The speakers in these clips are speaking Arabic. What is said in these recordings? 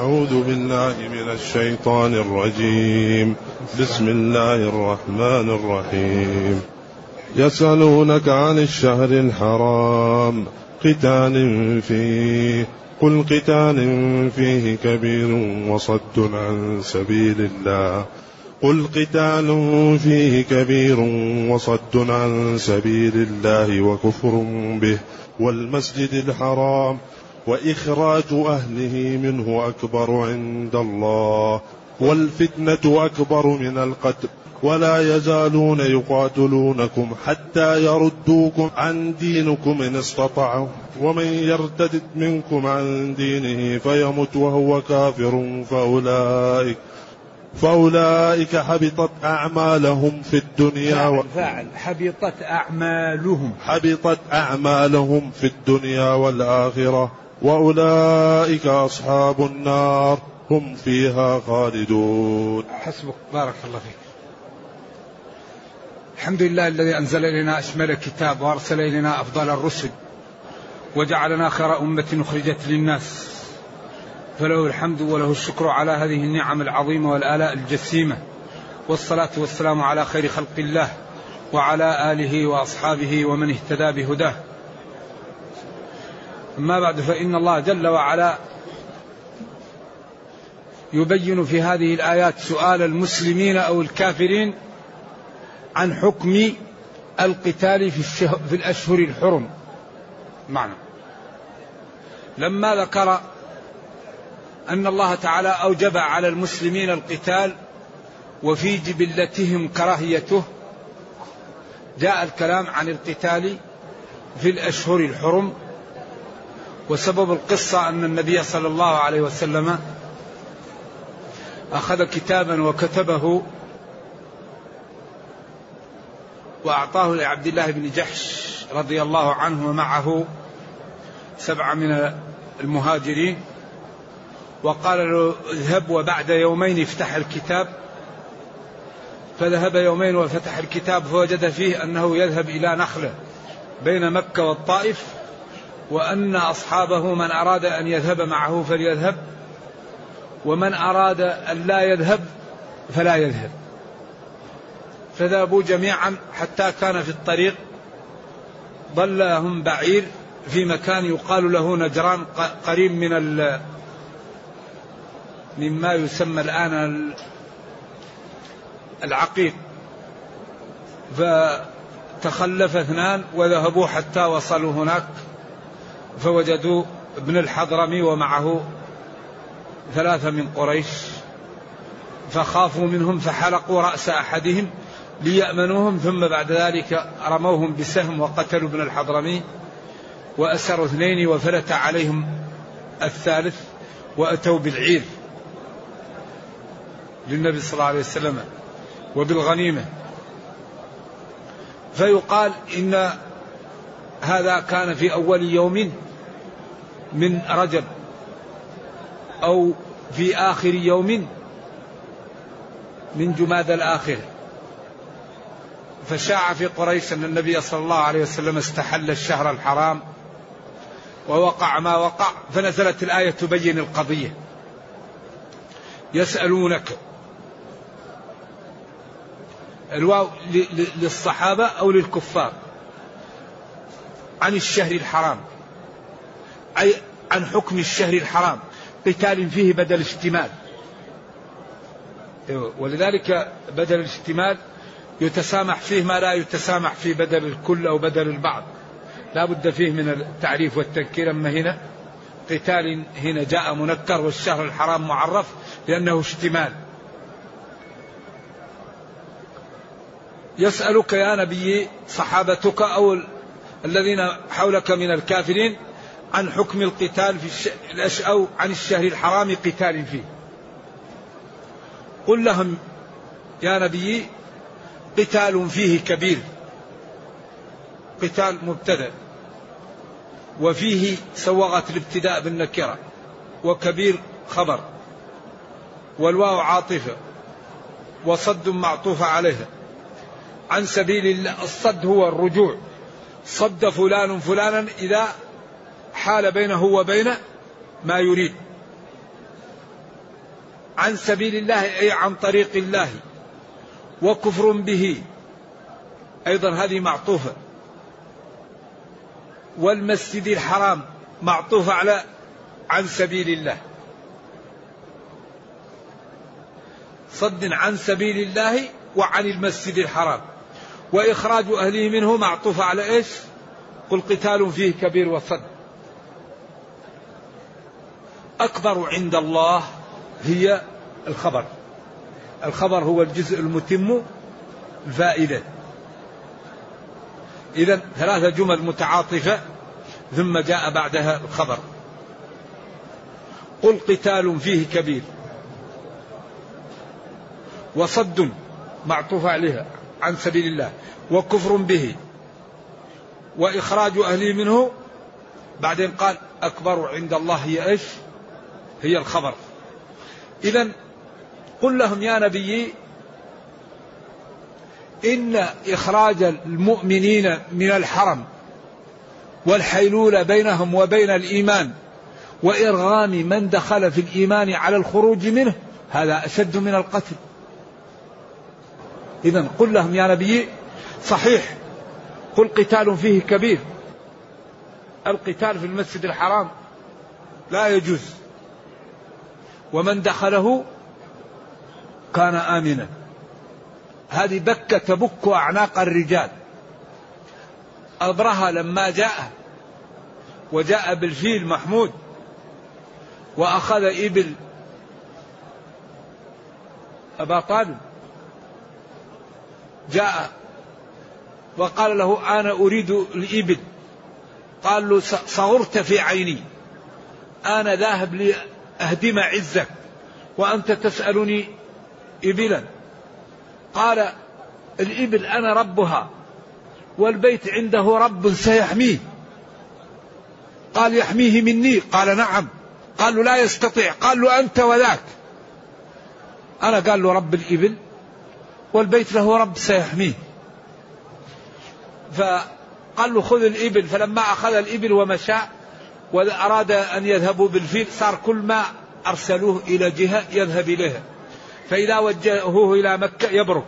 أعوذ بالله من الشيطان الرجيم. بسم الله الرحمن الرحيم. يسألونك عن الشهر الحرام. قتال فيه. قل قتال فيه كبير وصد عن سبيل الله. قل قتال فيه كبير وصد عن سبيل الله وكفر به. والمسجد الحرام. وإخراج أهله منه أكبر عند الله والفتنة أكبر من القتل ولا يزالون يقاتلونكم حتى يردوكم عن دينكم إن استطاعوا. ومن يرتد منكم عن دينه فيمت وهو كافر فأولئك فأولئك حبطت أعمالهم في الدنيا و... فاعل. حبطت أعمالهم. حبطت أعمالهم في الدنيا والآخرة. وأولئك أصحاب النار هم فيها خالدون. حسبك. بارك الله فيك. الحمد لله الذي أنزل إلينا أشمل الكتاب وأرسل إلينا أفضل الرسل وجعلنا خير أمة أخرجت للناس. فله الحمد وله الشكر على هذه النعم العظيمة والآلاء الجسيمة. والصلاة والسلام على خير خلق الله وعلى آله وأصحابه ومن اهتدى بهداه. أما بعد فإن الله جل وعلا يبين في هذه الآيات سؤال المسلمين أو الكافرين عن حكم القتال في, في الأشهر الحرم. معنى. لما ذكر أن الله تعالى أوجب على المسلمين القتال وفي جبلتهم كراهيته جاء الكلام عن القتال في الأشهر الحرم. وسبب القصة أن النبي صلى الله عليه وسلم أخذ كتابا وكتبه وأعطاه لعبد الله بن جحش رضي الله عنه ومعه سبعة من المهاجرين وقال له اذهب وبعد يومين افتح الكتاب. فذهب يومين وفتح الكتاب فوجد فيه أنه يذهب إلى نخلة بين مكة والطائف. وأن أصحابه من أراد أن يذهب معه فليذهب ومن أراد أن لا يذهب فلا يذهب. فذهبوا جميعا حتى كان في الطريق ضلهم بعير في مكان يقال له نجران قريب من مما يسمى الآن العقيق. فتخلف اثنان وذهبوا حتى وصلوا هناك. فوجدوا ابن الحضرمي ومعه ثلاثة من قريش فخافوا منهم فحلقوا رأس أحدهم ليأمنوهم ثم بعد ذلك رموهم بسهم وقتلوا ابن الحضرمي وأسروا اثنين وفلت عليهم الثالث وأتوا بالعير للنبي صلى الله عليه وسلم وبالغنيمة. فيقال إن هذا كان في أول يوم من رجب أو في آخر يوم من جماد الآخر. فشاع في قريش أن النبي صلى الله عليه وسلم استحل الشهر الحرام ووقع ما وقع فنزلت الآية تبين القضية. يسألونك. الواو للصحابة أو للكفار؟ عن الشهر الحرام. أي عن حكم الشهر الحرام. قتال فيه بدل اشتمال ولذلك بدل الاشتمال يتسامح فيه ما لا يتسامح في بدل الكل أو بدل البعض. لا بد فيه من التعريف والتذكير. أما هنا قتال هنا جاء منكر والشهر الحرام معرف لأنه اشتمال يسألك يا نبي صحابتك أو الذين حولك من الكافرين عن حكم القتال في الش... أو عن الشهر الحرام قتال فيه. قل لهم يا نبي قتال فيه كبير. قتال مبتدأ. وفيه سوغت الابتداء بالنكرة. وكبير خبر. والواو عاطفة. وصد معطوف عليها. عن سبيل الله الصد هو الرجوع. صد فلان فلانا إذا حال بينه وبين ما يريد. عن سبيل الله أي عن طريق الله. وكفر به. أيضا هذه معطوفة. والمسجد الحرام معطوفة على عن سبيل الله. صد عن سبيل الله وعن المسجد الحرام. وإخراج أهله منه معطوف على إيش؟ قل قتال فيه كبير وصد أكبر عند الله هي الخبر. الخبر هو الجزء المتم الفائدة. إذا ثلاثة جمل متعاطفة ثم جاء بعدها الخبر. قل قتال فيه كبير. وصد معطوف عليها. عن سبيل الله وكفر به وإخراج أهله منه. بعدين قال أكبر عند الله هي إيش؟ هي الخبر. إذا قل لهم يا نبي إن إخراج المؤمنين من الحرم والحيلولة بينهم وبين الإيمان وإرغام من دخل في الإيمان على الخروج منه هذا أشد من القتل. إذا قل لهم يا نبي صحيح. قل قتال فيه كبير. القتال في المسجد الحرام لا يجوز. ومن دخله كان آمنا. هذه بكة تبك أعناق الرجال. أبرهة لما جاء وجاء بالفيل محمود وأخذ إبل أبا طالب. جاء وقال له أنا أريد الإبل. قال له صغرت في عيني. أنا ذاهب لأهدم عزك وأنت تسألني إبلا. قال الإبل أنا ربها والبيت عنده رب سيحميه. قال يحميه مني؟ قال نعم. قال له لا يستطيع. قال له أنت وذاك. أنا قال له رب الإبل. والبيت له رب سيحميه. فقال له خذ الإبل. فلما أخذ الإبل ومشى وأراد أن يذهبوا بالفيل صار كل ما أرسلوه إلى جهة يذهب إليها. فإذا وجهوه إلى مكة يبرك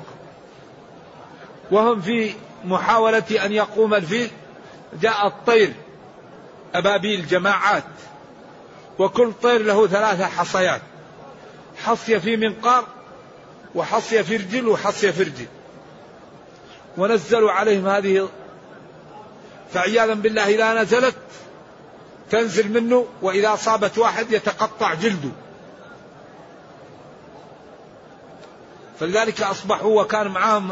وهم في محاولة أن يقوم الفيل جاء الطير. أبابيل جماعات. وكل طير له ثلاثة حصيات. حصية في منقار وحصية في رجل وحصية في رجل ونزلوا عليهم هذه فعياذا بالله إذا نزلت تنزل منه وإذا أصابت واحد يتقطع جلده. فلذلك أصبحوا وكان معهم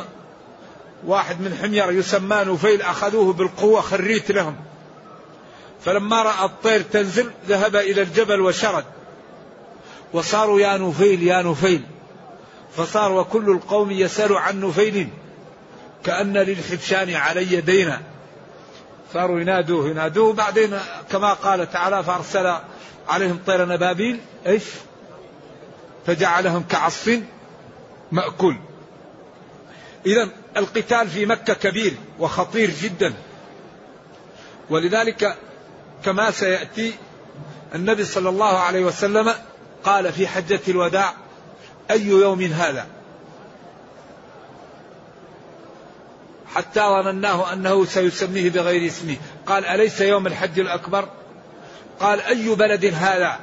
واحد من حمير يسمى نفيل أخذوه بالقوة خريت لهم. فلما رأى الطير تنزل ذهب إلى الجبل وشرد. وصاروا يا نفيل يا نفيل فصار وكل القوم يسأل عن نفيل كأن للحبشان علي دينا. صاروا ينادوه ينادوه بعدين كما قال تعالى فأرسل عليهم طير نبابيل إيش؟ فجعلهم كعصف مأكول. إذا القتال في مكة كبير وخطير جدا. ولذلك كما سيأتي النبي صلى الله عليه وسلم قال في حجة الوداع أي يوم هذا؟ حتى ظنناه أنه سيسميه بغير اسمه. قال أليس يوم الحج الأكبر؟ قال أي بلد هذا؟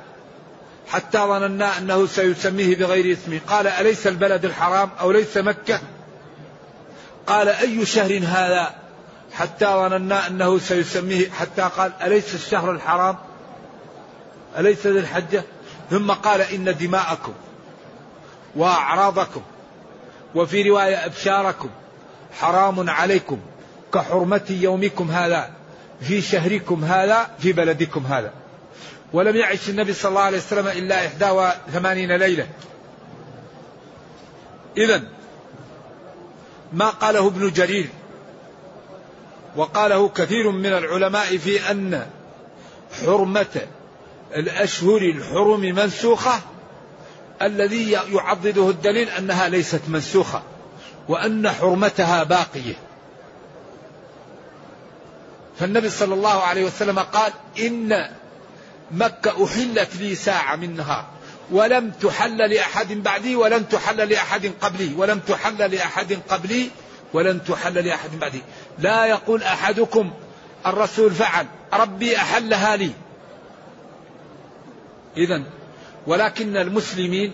حتى ظننا أنه سيسميه بغير اسمه. قال أليس البلد الحرام أو ليس مكة؟ قال أي شهر هذا؟ حتى ظننا أنه سيسميه. حتى قال أليس الشهر الحرام؟ أليس ذي الحجة؟ ثم قال إن دماءكم. وأعراضكم وفي رواية أبشاركم حرام عليكم كحرمة يومكم هذا في شهركم هذا في بلدكم هذا. ولم يعش النبي صلى الله عليه وسلم إلا إحدى وثمانين ليلة. إذا ما قاله ابن جرير وقاله كثير من العلماء في أن حرمة الأشهر الحرم منسوخة الذي يعضده الدليل أنها ليست منسوخة وأن حرمتها باقية. فالنبي صلى الله عليه وسلم قال إن مكة أحلت لي ساعة من نهار ولم تحل لأحد بعدي ولن تحل لأحد قبلي ولم تحل لأحد قبلي ولن تحل لأحد بعدي. لا يقول أحدكم الرسول فعل ربي أحلها لي. إذا ولكن المسلمين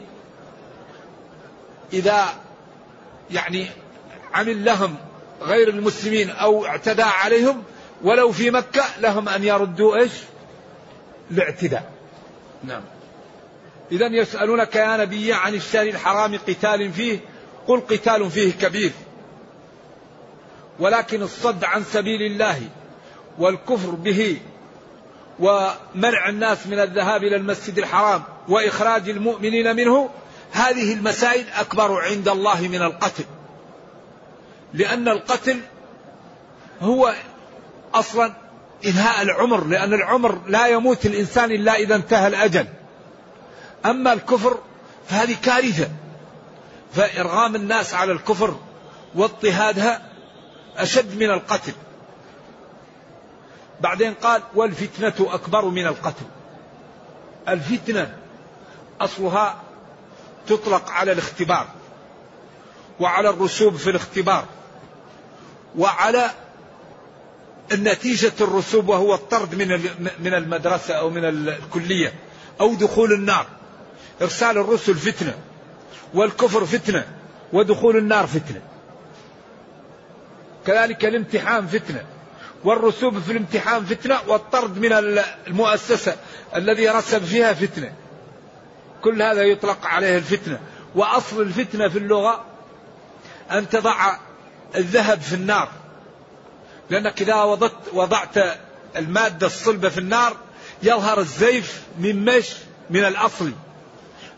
إذا يعني عمل لهم غير المسلمين أو اعتدى عليهم ولو في مكة لهم أن يردوا إيش؟ الاعتداء نعم. إذا يسألونك يا نبي عن الشهر الحرام قتال فيه؟ قل قتال فيه كبير. ولكن الصد عن سبيل الله والكفر به ومنع الناس من الذهاب إلى المسجد الحرام وإخراج المؤمنين منه هذه المسائل أكبر عند الله من القتل. لأن القتل هو أصلا إنهاء العمر لأن العمر لا يموت الإنسان إلا إذا انتهى الأجل. أما الكفر فهذه كارثة. فإرغام الناس على الكفر واضطهادها أشد من القتل. بعدين قال والفتنة أكبر من القتل. الفتنة أصلها تطلق على الاختبار وعلى الرسوب في الاختبار وعلى النتيجة الرسوب وهو الطرد من من المدرسة أو من الكلية أو دخول النار. إرسال الرسل فتنة والكفر فتنة ودخول النار فتنة. كذلك الامتحان فتنة والرسوب في الامتحان فتنة والطرد من المؤسسة الذي رسب فيها فتنة. كل هذا يطلق عليه الفتنة. وأصل الفتنة في اللغة أن تضع الذهب في النار. لأنك إذا وضعت, وضعت المادة الصلبة في النار يظهر الزيف من مش من الأصل.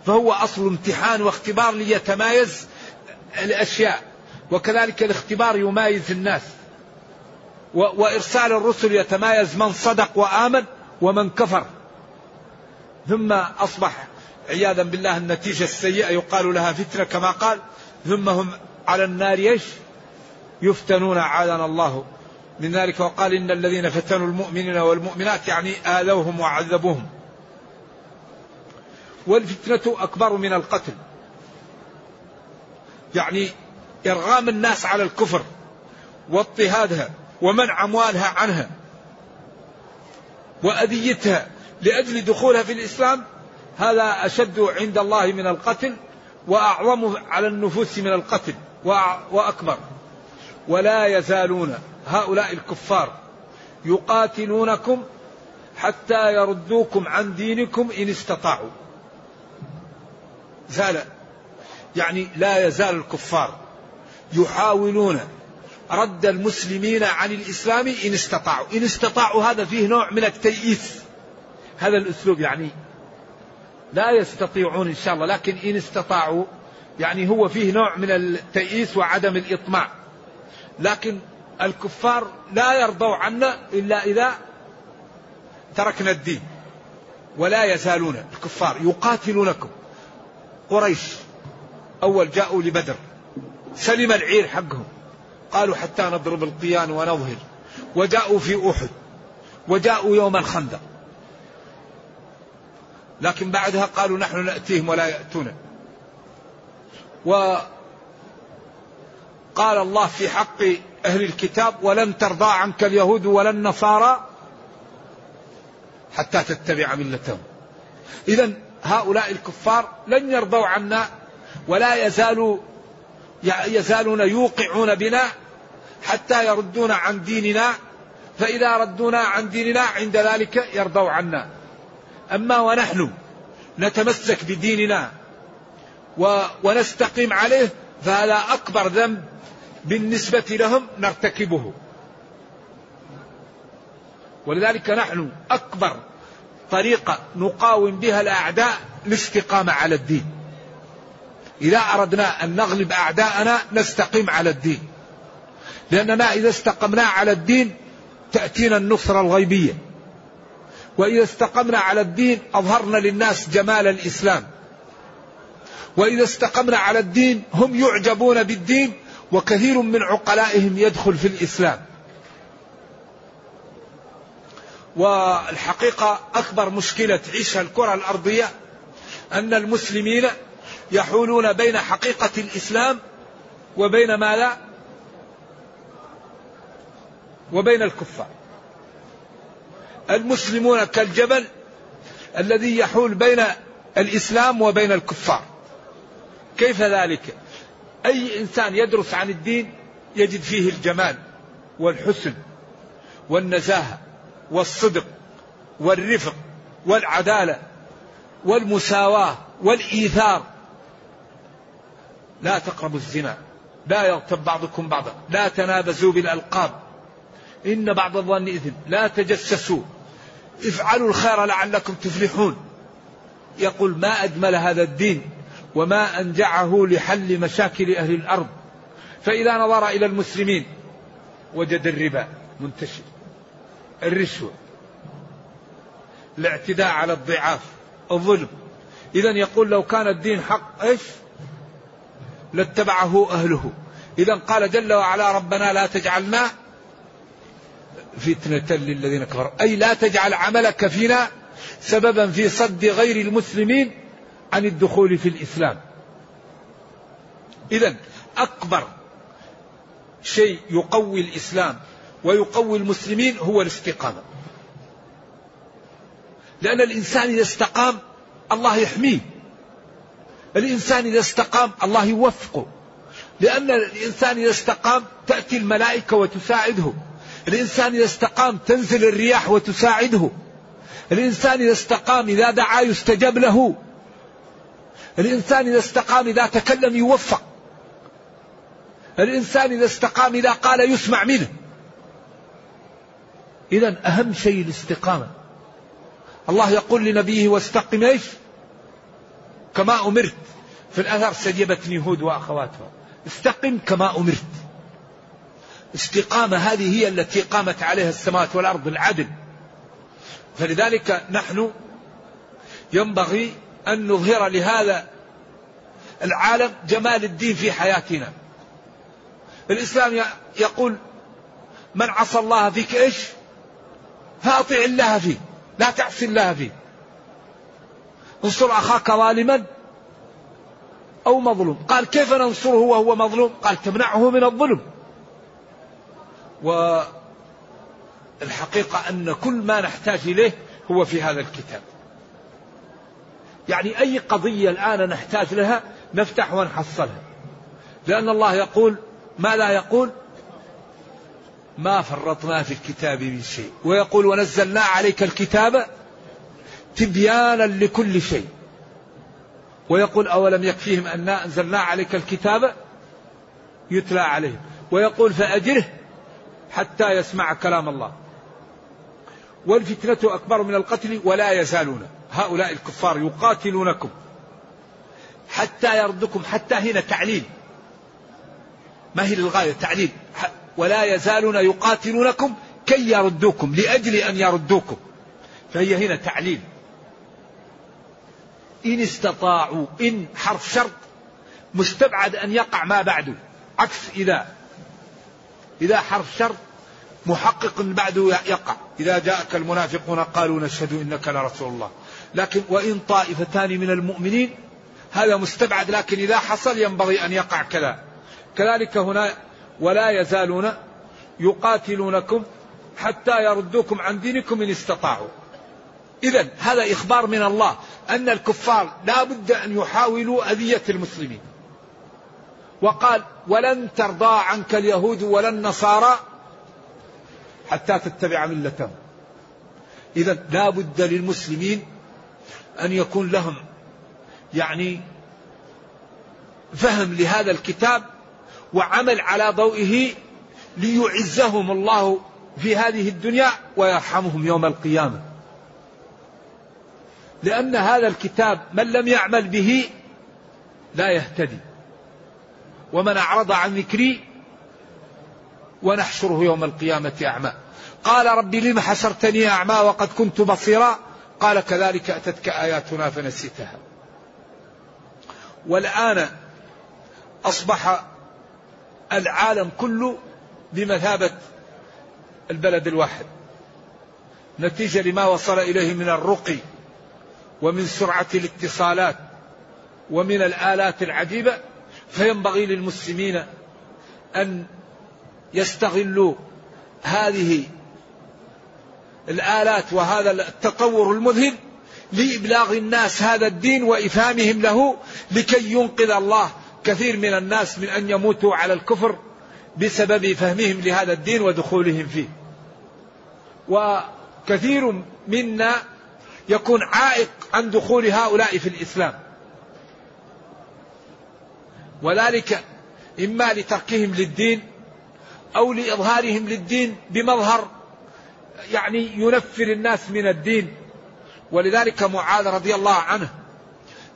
فهو أصل امتحان واختبار ليتمايز الأشياء. وكذلك الاختبار يمايز الناس. وإرسال الرسل يتمايز من صدق وآمن ومن كفر. ثم أصبح عياذا بالله النتيجة السيئة يقال لها فتنة كما قال ثم هم على النار إيش؟ يفتنون عادنا الله. من ذلك وقال إن الذين فتنوا المؤمنين والمؤمنات يعني آذوهم وعذبوهم. والفتنة أكبر من القتل. يعني إرغام الناس على الكفر واضطهادها ومنع أموالها عنها وأذيتها لأجل دخولها في الإسلام هذا أشد عند الله من القتل وأعظم على النفوس من القتل وأكبر. ولا يزالون هؤلاء الكفار يقاتلونكم حتى يردوكم عن دينكم إن استطاعوا. زال يعني لا يزال الكفار يحاولون رد المسلمين عن الإسلام إن استطاعوا. إن استطاعوا هذا فيه نوع من التيئيس. هذا الأسلوب يعني لا يستطيعون إن شاء الله لكن إن استطاعوا يعني هو فيه نوع من التيئيس وعدم الإطماع. لكن الكفار لا يرضوا عنا إلا إذا تركنا الدين ولا يزالون الكفار يقاتلونكم. قريش أول جاءوا لبدر سلم العير حقهم. قالوا حتى نضرب القيان ونظهر. وجاءوا في أحد وجاءوا يوم الخندق. لكن بعدها قالوا نحن نأتيهم ولا يأتون وقال الله في حق أهل الكتاب ولن ترضى عنك اليهود ولا النصارى حتى تتبع ملتهم. إذا هؤلاء الكفار لن يرضوا عنا ولا يزالوا يزالون يوقعون بنا حتى يردونا عن ديننا. فإذا ردونا عن ديننا عند ذلك يرضوا عنا. أما ونحن نتمسك بديننا ونستقيم عليه فهذا أكبر ذنب بالنسبة لهم نرتكبه. ولذلك نحن أكبر طريقة نقاوم بها الأعداء الاستقامة على الدين. إذا أردنا أن نغلب أعداءنا نستقيم على الدين. لأننا إذا استقمنا على الدين تأتينا النصرة الغيبية. وإذا استقمنا على الدين أظهرنا للناس جمال الإسلام. وإذا استقمنا على الدين هم يعجبون بالدين وكثير من عقلائهم يدخل في الإسلام. والحقيقة أكبر مشكلة تعيشها الكرة الأرضية أن المسلمين يحولون بين حقيقة الإسلام وبين ما لا وبين الكفار. المسلمون كالجبل الذي يحول بين الإسلام وبين الكفار. كيف ذلك؟ أي إنسان يدرس عن الدين يجد فيه الجمال والحسن والنزاهة والصدق والرفق والعدالة والمساواة والإيثار. لا تقربوا الزنا لا يغتب بعضكم بعضا لا تنابزوا بالألقاب. إن بعض الظن إثم لا تجسسوا. افعلوا الخير لعلكم تفلحون. يقول ما أجمل هذا الدين وما أنجعه لحل مشاكل أهل الأرض. فإذا نظر إلى المسلمين وجد الربا منتشر الرشوة الاعتداء على الضعاف الظلم. إذا يقول لو كان الدين حق إيش؟ لاتبعه أهله. إذا قال جل وعلا ربنا لا تجعلنا فتنة للذين كفروا. أي لا تجعل عملك فينا سببا في صد غير المسلمين عن الدخول في الإسلام. إذا أكبر شيء يقوي الإسلام ويقوي المسلمين هو الاستقامة. لأن الإنسان إذا استقام الله يحميه. الإنسان إذا استقام الله يوفقه. لأن الإنسان إذا استقام تأتي الملائكة وتساعده. الإنسان إذا استقام تنزل الرياح وتساعده. الإنسان إذا استقام إذا دعا يستجاب له. الإنسان إذا استقام إذا تكلم يوفق. الإنسان إذا استقام إذا قال يسمع منه. إذا أهم شيء الاستقامة. الله يقول لنبيه واستقم إيش؟ كما أمرت. في الأثر سجبتني هود وأخواتها. استقم كما أمرت. استقامة هذه هي التي قامت عليها السماوات والأرض العدل. فلذلك نحن ينبغي أن نظهر لهذا العالم جمال الدين في حياتنا. الإسلام يقول من عصى الله فيك إيش؟ فأطع الله فيه لا تعصي الله فيه. انصر أخاك ظالما أو مظلوم. قال كيف ننصره وهو مظلوم؟ قال تمنعه من الظلم. والحقيقة أن كل ما نحتاج إليه هو في هذا الكتاب. يعني أي قضية الآن نحتاج لها نفتح ونحصلها. لأن الله يقول ما لا يقول؟ ما فرطنا في الكتاب من شيء. ويقول ونزلنا عليك الكتاب تبيانا لكل شيء. ويقول أولم يكفيهم أن أنزلنا عليك الكتاب يتلى عليهم؟ ويقول فأجره حتى يسمع كلام الله. والفتنة أكبر من القتل ولا يزالون. هؤلاء الكفار يقاتلونكم. حتى يردكم حتى هنا تعليل. ما هي للغاية؟ تعليل. ولا يزالون يقاتلونكم كي يردوكم لأجل أن يردوكم. فهي هنا تعليل. إن استطاعوا إن حرف شرط مستبعد أن يقع ما بعده عكس إذا إذا حرف شرط محقق بعده يقع. إذا جاءك المنافقون قالوا نشهد إنك لرسول الله. لكن وإن طائفتان من المؤمنين هذا مستبعد لكن إذا حصل ينبغي أن يقع كذا. كذلك هنا ولا يزالون يقاتلونكم حتى يردوكم عن دينكم إن استطاعوا. إذا هذا إخبار من الله أن الكفار لا بد أن يحاولوا أذية المسلمين. وقال ولن ترضى عنك اليهود ولا النصارى حتى تتبع ملتهم. إذا لا بد للمسلمين أن يكون لهم يعني فهم لهذا الكتاب وعمل على ضوئه ليعزهم الله في هذه الدنيا ويرحمهم يوم القيامة. لأن هذا الكتاب من لم يعمل به لا يهتدي. ومن أعرض عن ذكري ونحشره يوم القيامة أعمى. قال رب لم حشرتني أعمى وقد كنت بصيرا؟ قال كذلك أتتك آياتنا فنسيتها. والآن أصبح العالم كله بمثابة البلد الواحد. نتيجة لما وصل إليه من الرقي ومن سرعة الاتصالات ومن الآلات العجيبة فينبغي للمسلمين أن يستغلوا هذه الآلات وهذا التطور المذهل لإبلاغ الناس هذا الدين وإفهامهم له لكي ينقذ الله كثير من الناس من أن يموتوا على الكفر بسبب فهمهم لهذا الدين ودخولهم فيه. وكثير منا يكون عائق عن دخول هؤلاء في الإسلام. وذلك إما لتركهم للدين أو لإظهارهم للدين بمظهر يعني ينفر الناس من الدين. ولذلك معاذ رضي الله عنه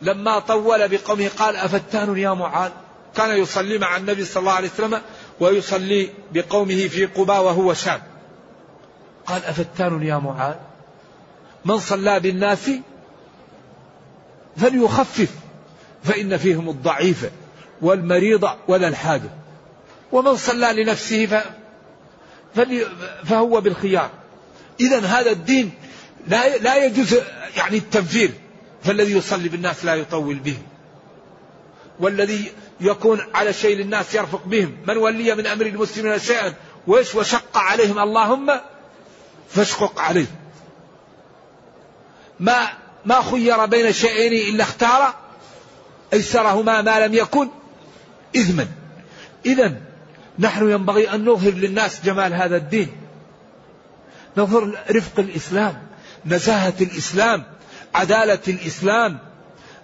لما طول بقومه قال أفتان يا معاذ؟ كان يصلي مع النبي صلى الله عليه وسلم ويصلي بقومه في قباء وهو شاب. قال أفتان يا معاذ؟ من صلى بالناس فليخفف فإن فيهم الضعيف. والمريض ولا الحاجة ومن صلى لنفسه فهو بالخيار. إذا هذا الدين لا لا يجوز يعني التنفير. فالذي يصلي بالناس لا يطول بهم. والذي يكون على شيء للناس يرفق بهم. من ولي من أمر المسلمين شيئا وإيش وشق عليهم اللهم فاشقق عليه. ما ما خير بين شيئين إلا اختار أيسرهما ما لم يكن إثما إذا نحن ينبغي أن نظهر للناس جمال هذا الدين. نظهر رفق الإسلام نزاهة الإسلام عدالة الإسلام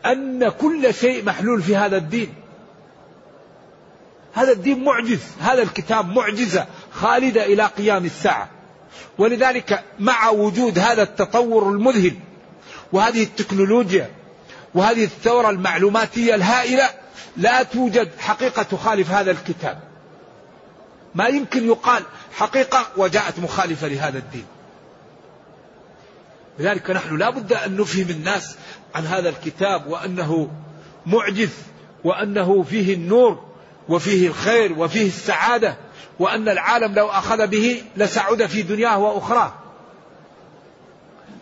أن كل شيء محلول في هذا الدين. هذا الدين معجز هذا الكتاب معجزة خالدة إلى قيام الساعة. ولذلك مع وجود هذا التطور المذهل وهذه التكنولوجيا وهذه الثورة المعلوماتية الهائلة لا توجد حقيقة تخالف هذا الكتاب. ما يمكن يقال حقيقة وجاءت مخالفة لهذا الدين. لذلك نحن لا بد أن نفهم الناس عن هذا الكتاب وأنه معجز وأنه فيه النور وفيه الخير وفيه السعادة وأن العالم لو أخذ به لسعد في دنياه وأخراه.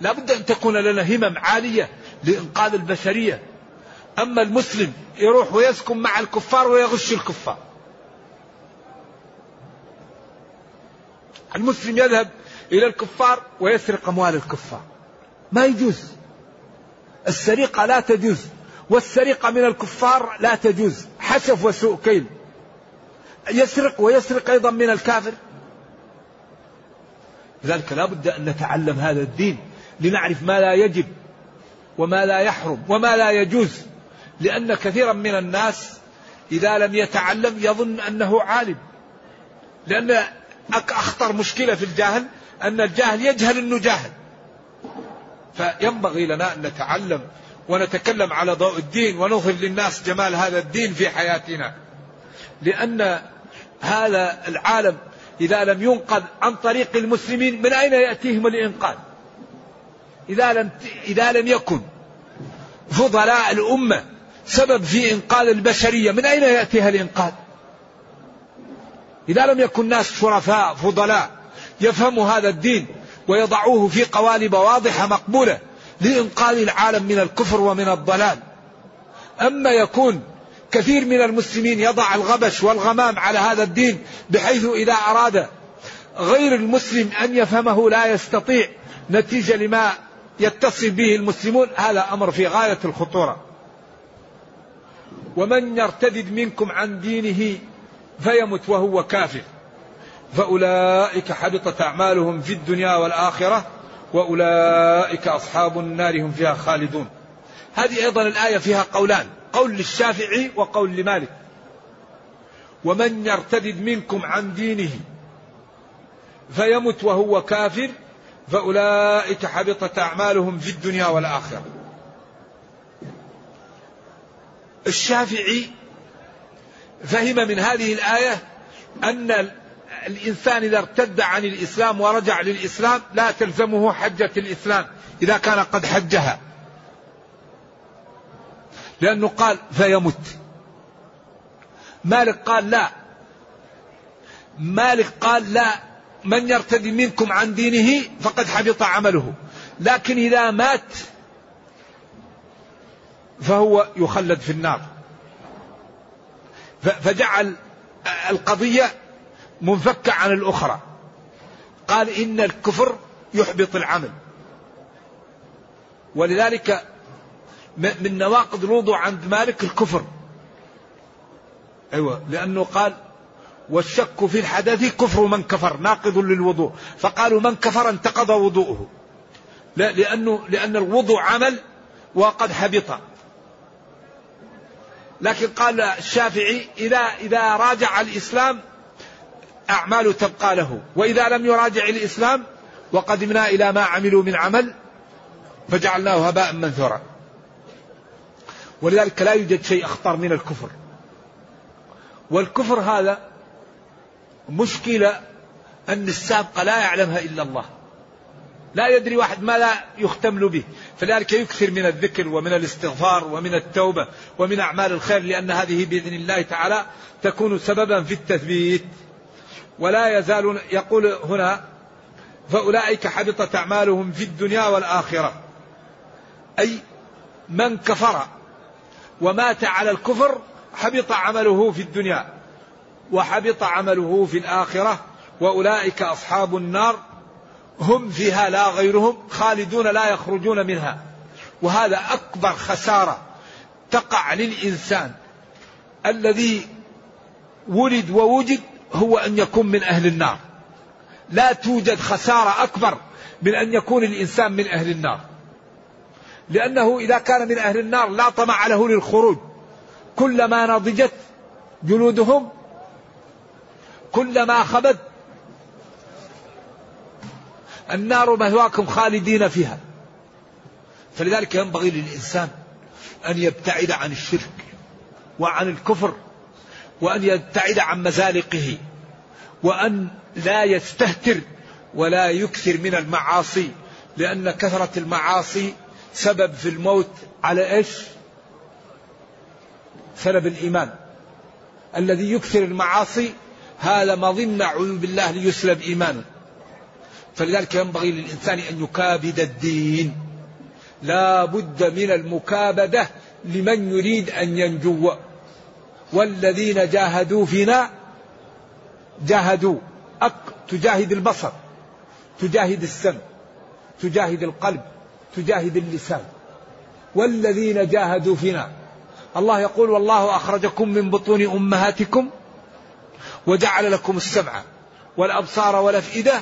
لا بد أن تكون لنا همم عالية لإنقاذ البشرية أما المسلم يروح ويسكن مع الكفار ويغش الكفار. المسلم يذهب إلى الكفار ويسرق أموال الكفار. ما يجوز. السرقة لا تجوز. والسرقة من الكفار لا تجوز. حشف وسوء كيل. يسرق ويسرق أيضا من الكافر. لذلك لا بد أن نتعلم هذا الدين لنعرف ما لا يجب وما لا يحرم وما لا يجوز. لأن كثيرا من الناس إذا لم يتعلم يظن أنه عالم. لأن أخطر مشكلة في الجاهل أن الجاهل يجهل أنه جاهل فينبغي لنا أن نتعلم ونتكلم على ضوء الدين ونظهر للناس جمال هذا الدين في حياتنا. لأن هذا العالم إذا لم ينقذ عن طريق المسلمين من أين يأتيهم الإنقاذ؟ إذا لم, إذا لم يكن فضلاء الأمة سبب في إنقاذ البشرية. من أين يأتيها الإنقاذ؟ إذا لم يكن ناس شرفاء فضلاء يفهموا هذا الدين ويضعوه في قوالب واضحة مقبولة لإنقاذ العالم من الكفر ومن الضلال. أما يكون كثير من المسلمين يضع الغبش والغمام على هذا الدين بحيث إذا أراد غير المسلم أن يفهمه لا يستطيع نتيجة لما يتصل به المسلمون هذا أمر في غاية الخطورة. ومن يرتدد منكم عن دينه فيمت وهو كافر. فأولئك حبطت أعمالهم في الدنيا والآخرة وأولئك أصحاب النار هم فيها خالدون. هذه أيضا الآية فيها قولان قول للشافعي وقول لمالك. ومن يرتدد منكم عن دينه فيمت وهو كافر فأولئك حبطت أعمالهم في الدنيا والآخرة. الشافعي فهم من هذه الآية أن الإنسان إذا ارتد عن الإسلام ورجع للإسلام لا تلزمه حجة الإسلام إذا كان قد حجها. لأنه قال فيمت. مالك قال لا. مالك قال لا. من يرتدي منكم عن دينه فقد حبط عمله. لكن إذا مات فهو يخلد في النار. فجعل القضية منفكة عن الأخرى. قال إن الكفر يحبط العمل. ولذلك من نواقض الوضوء عند مالك الكفر. أيوة لأنه قال والشك في الحدث كفر من كفر ناقض للوضوء. فقالوا من كفر انتقض وضوءه. لا لأنه لأن الوضوء عمل وقد حبط. لكن قال الشافعي إذا إذا راجع الإسلام أعماله تبقى له وإذا لم يراجع الإسلام وقدمنا إلى ما عملوا من عمل فجعلناه هباء منثورا. ولذلك لا يوجد شيء أخطر من الكفر. والكفر هذا مشكلة أن السابقة لا يعلمها إلا الله. لا يدري واحد ما لا يختمل به. فلذلك يكثر من الذكر ومن الاستغفار ومن التوبة ومن أعمال الخير لأن هذه بإذن الله تعالى تكون سببا في التثبيت. ولا يزالون يقول هنا فأولئك حبطت أعمالهم في الدنيا والآخرة. أي من كفر ومات على الكفر حبط عمله في الدنيا وحبط عمله في الآخرة. وأولئك أصحاب النار. هم فيها لا غيرهم خالدون لا يخرجون منها. وهذا أكبر خسارة تقع للإنسان. الذي ولد ووجد هو أن يكون من أهل النار. لا توجد خسارة أكبر من أن يكون الإنسان من أهل النار. لأنه إذا كان من أهل النار لا طمع له للخروج. كلما نضجت جلودهم كلما خبت النار مهواكم خالدين فيها. فلذلك ينبغي للإنسان أن يبتعد عن الشرك وعن الكفر وأن يبتعد عن مزالقه وأن لا يستهتر ولا يكثر من المعاصي لأن كثرة المعاصي سبب في الموت على إيش؟ سبب الإيمان. الذي يكثر المعاصي هذا مظنة أعوذ بالله ليسلب إيمانه. فلذلك ينبغي للإنسان أن يكابد الدين. لا بد من المكابدة لمن يريد أن ينجو. والذين جاهدوا فينا جاهدوا. أك تجاهد البصر تجاهد السمع تجاهد القلب تجاهد اللسان. والذين جاهدوا فينا. الله يقول والله أخرجكم من بطون أمهاتكم وجعل لكم السمع والأبصار والأفئدة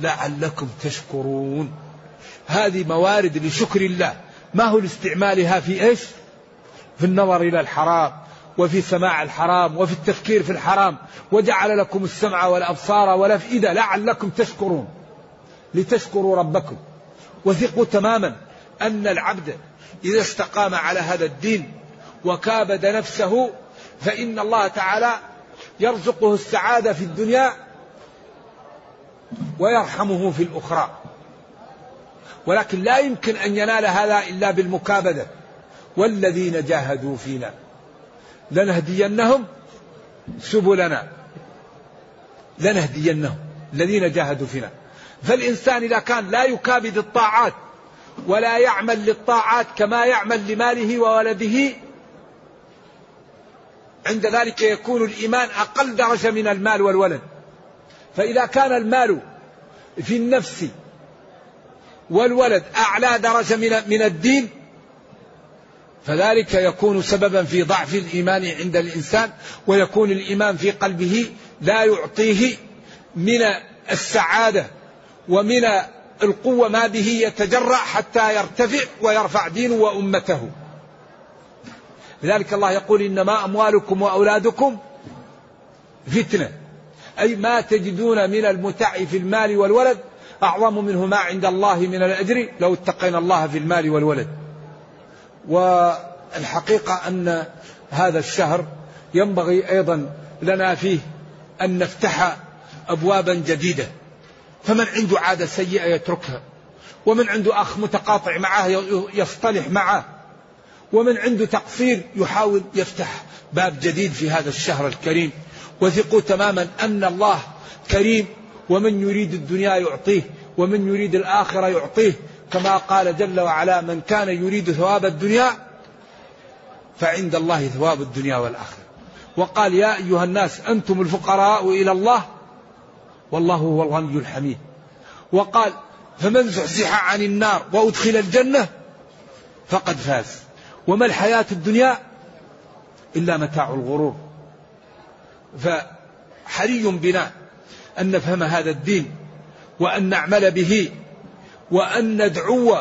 لعلكم تشكرون. هذه موارد لشكر الله. ما هو لاستعمالها في إيش؟ في النظر إلى الحرام وفي سماع الحرام وفي التفكير في الحرام. وجعل لكم السمع والأبصار والأفئدة. لعلكم تشكرون. لتشكروا ربكم. وثقوا تماما أن العبد إذا استقام على هذا الدين وكابد نفسه فإن الله تعالى يرزقه السعادة في الدنيا ويرحمه في الأخرى. ولكن لا يمكن أن ينال هذا إلا بالمكابدة. والذين جاهدوا فينا لنهدينهم سبلنا. لنهدينهم الذين جاهدوا فينا. فالإنسان إذا كان لا يكابد الطاعات ولا يعمل للطاعات كما يعمل لماله وولده عند ذلك يكون الإيمان أقل درجة من المال والولد. فإذا كان المال في النفس والولد أعلى درجة من من الدين فذلك يكون سببا في ضعف الإيمان عند الإنسان ويكون الإيمان في قلبه لا يعطيه من السعادة ومن القوة ما به يتجرع حتى يرتفع ويرفع دينه وأمته. لذلك الله يقول إنما أموالكم وأولادكم فتنة. أي ما تجدون من المتع في المال والولد أعظم منه ما عند الله من الأجر لو اتقينا الله في المال والولد. والحقيقة أن هذا الشهر ينبغي أيضا لنا فيه أن نفتح أبوابا جديدة. فمن عنده عادة سيئة يتركها ومن عنده أخ متقاطع معه يصطلح معه ومن عنده تقصير يحاول يفتح باب جديد في هذا الشهر الكريم. وثقوا تماما أن الله كريم ومن يريد الدنيا يعطيه ومن يريد الآخرة يعطيه. كما قال جل وعلا من كان يريد ثواب الدنيا فعند الله ثواب الدنيا والآخرة. وقال يا أيها الناس أنتم الفقراء إلى الله والله هو الغني الحميد. وقال فمن زحزح عن النار وأدخل الجنة فقد فاز. وما الحياة الدنيا إلا متاع الغرور. فحري بنا أن نفهم هذا الدين وأن نعمل به وأن ندعو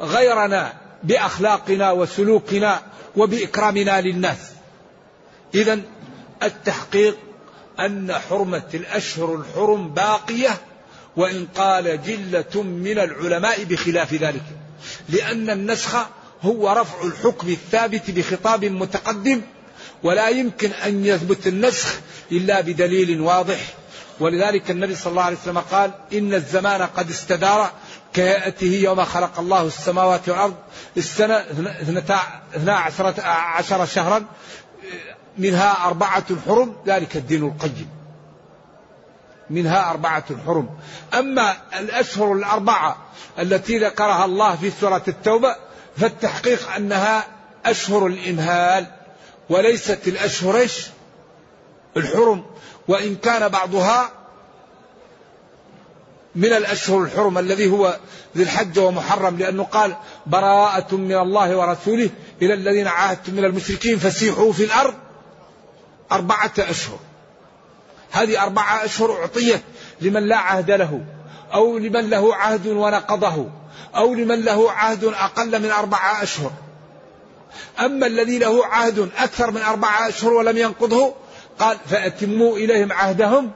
غيرنا بأخلاقنا وسلوكنا وبإكرامنا للناس. إذا التحقيق أن حرمة الأشهر الحرم باقية وإن قال جلة من العلماء بخلاف ذلك لأن النسخ هو رفع الحكم الثابت بخطاب متقدم ولا يمكن أن يثبت النسخ إلا بدليل واضح. ولذلك النبي صلى الله عليه وسلم قال إن الزمان قد استدار كهيئته يوم خلق الله السماوات والأرض. السنة اثنا عشرة عشر شهرا منها أربعة حرم ذلك الدين القيم. منها أربعة حرم. أما الأشهر الأربعة التي ذكرها الله في سورة التوبة فالتحقيق أنها أشهر الإمهال وليست الأشهر الحرم وإن كان بعضها من الأشهر الحرم الذي هو ذي الحج ومحرم لأنه قال براءة من الله ورسوله إلى الذين عاهدتم من المشركين فسيحوا في الأرض أربعة أشهر. هذه أربعة أشهر أعطيت لمن لا عهد له أو لمن له عهد ونقضه أو لمن له عهد أقل من أربعة أشهر. أما الذي له عهد أكثر من أربعة أشهر ولم ينقضه قال فأتموا إليهم عهدهم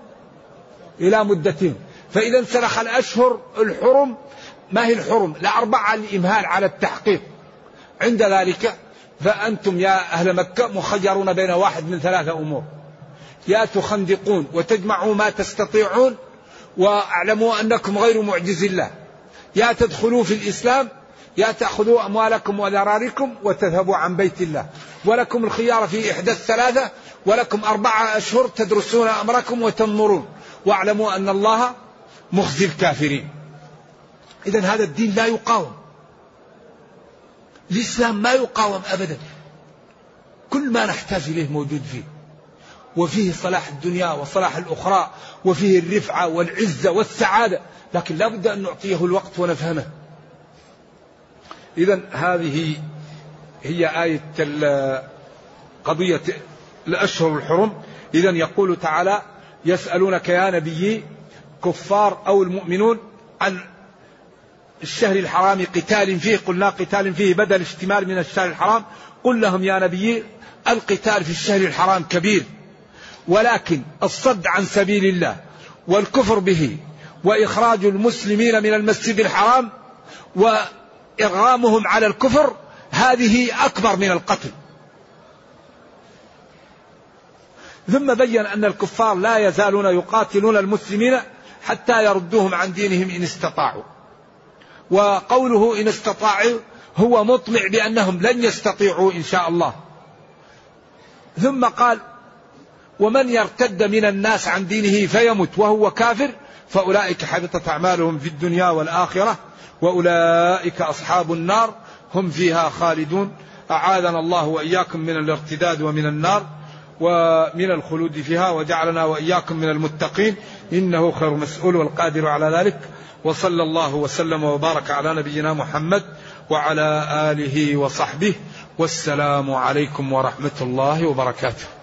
إلى مدتهم. فإذا انسلخ الأشهر الحرم ما هي الحرم؟ لأربعة الإمهال على التحقيق. عند ذلك فأنتم يا أهل مكة مخيرون بين واحد من ثلاثة أمور. يا تخندقون وتجمعوا ما تستطيعون واعلموا أنكم غير معجز الله. يا تدخلوا في الإسلام يا تأخذوا أموالكم وذراركم وتذهبوا عن بيت الله. ولكم الخيار في إحدى الثلاثة ولكم أربعة أشهر تدرسون أمركم وتنظرون واعلموا أن الله مخزي الكافرين. إذا هذا الدين لا يقاوم. الإسلام ما يقاوم أبدا. كل ما نحتاج إليه موجود فيه. وفيه صلاح الدنيا وصلاح الأخرى وفيه الرفعة والعزة والسعادة. لكن لا بد أن نعطيه الوقت ونفهمه. إذا هذه هي آية قضية الأشهر الحرم. إذا يقول تعالى يسألونك يا نبي كفار أو المؤمنون عن الشهر الحرام قتال فيه. قلنا قتال فيه بدل اشتمال من الشهر الحرام. قل لهم يا نبي القتال في الشهر الحرام كبير ولكن الصد عن سبيل الله والكفر به وإخراج المسلمين من المسجد الحرام وإرغامهم على الكفر هذه أكبر من القتل. ثم بين أن الكفار لا يزالون يقاتلون المسلمين حتى يردوهم عن دينهم إن استطاعوا. وقوله إن استطاعوا هو مطمع بأنهم لن يستطيعوا إن شاء الله. ثم قال ومن يرتد من الناس عن دينه فيمت وهو كافر فأولئك حبطت أعمالهم في الدنيا والآخرة. وأولئك أصحاب النار هم فيها خالدون. أعاذنا الله وإياكم من الارتداد ومن النار ومن الخلود فيها وجعلنا وإياكم من المتقين. إنه خير مسؤول والقادر على ذلك. وصلى الله وسلم وبارك على نبينا محمد وعلى آله وصحبه. والسلام عليكم ورحمة الله وبركاته.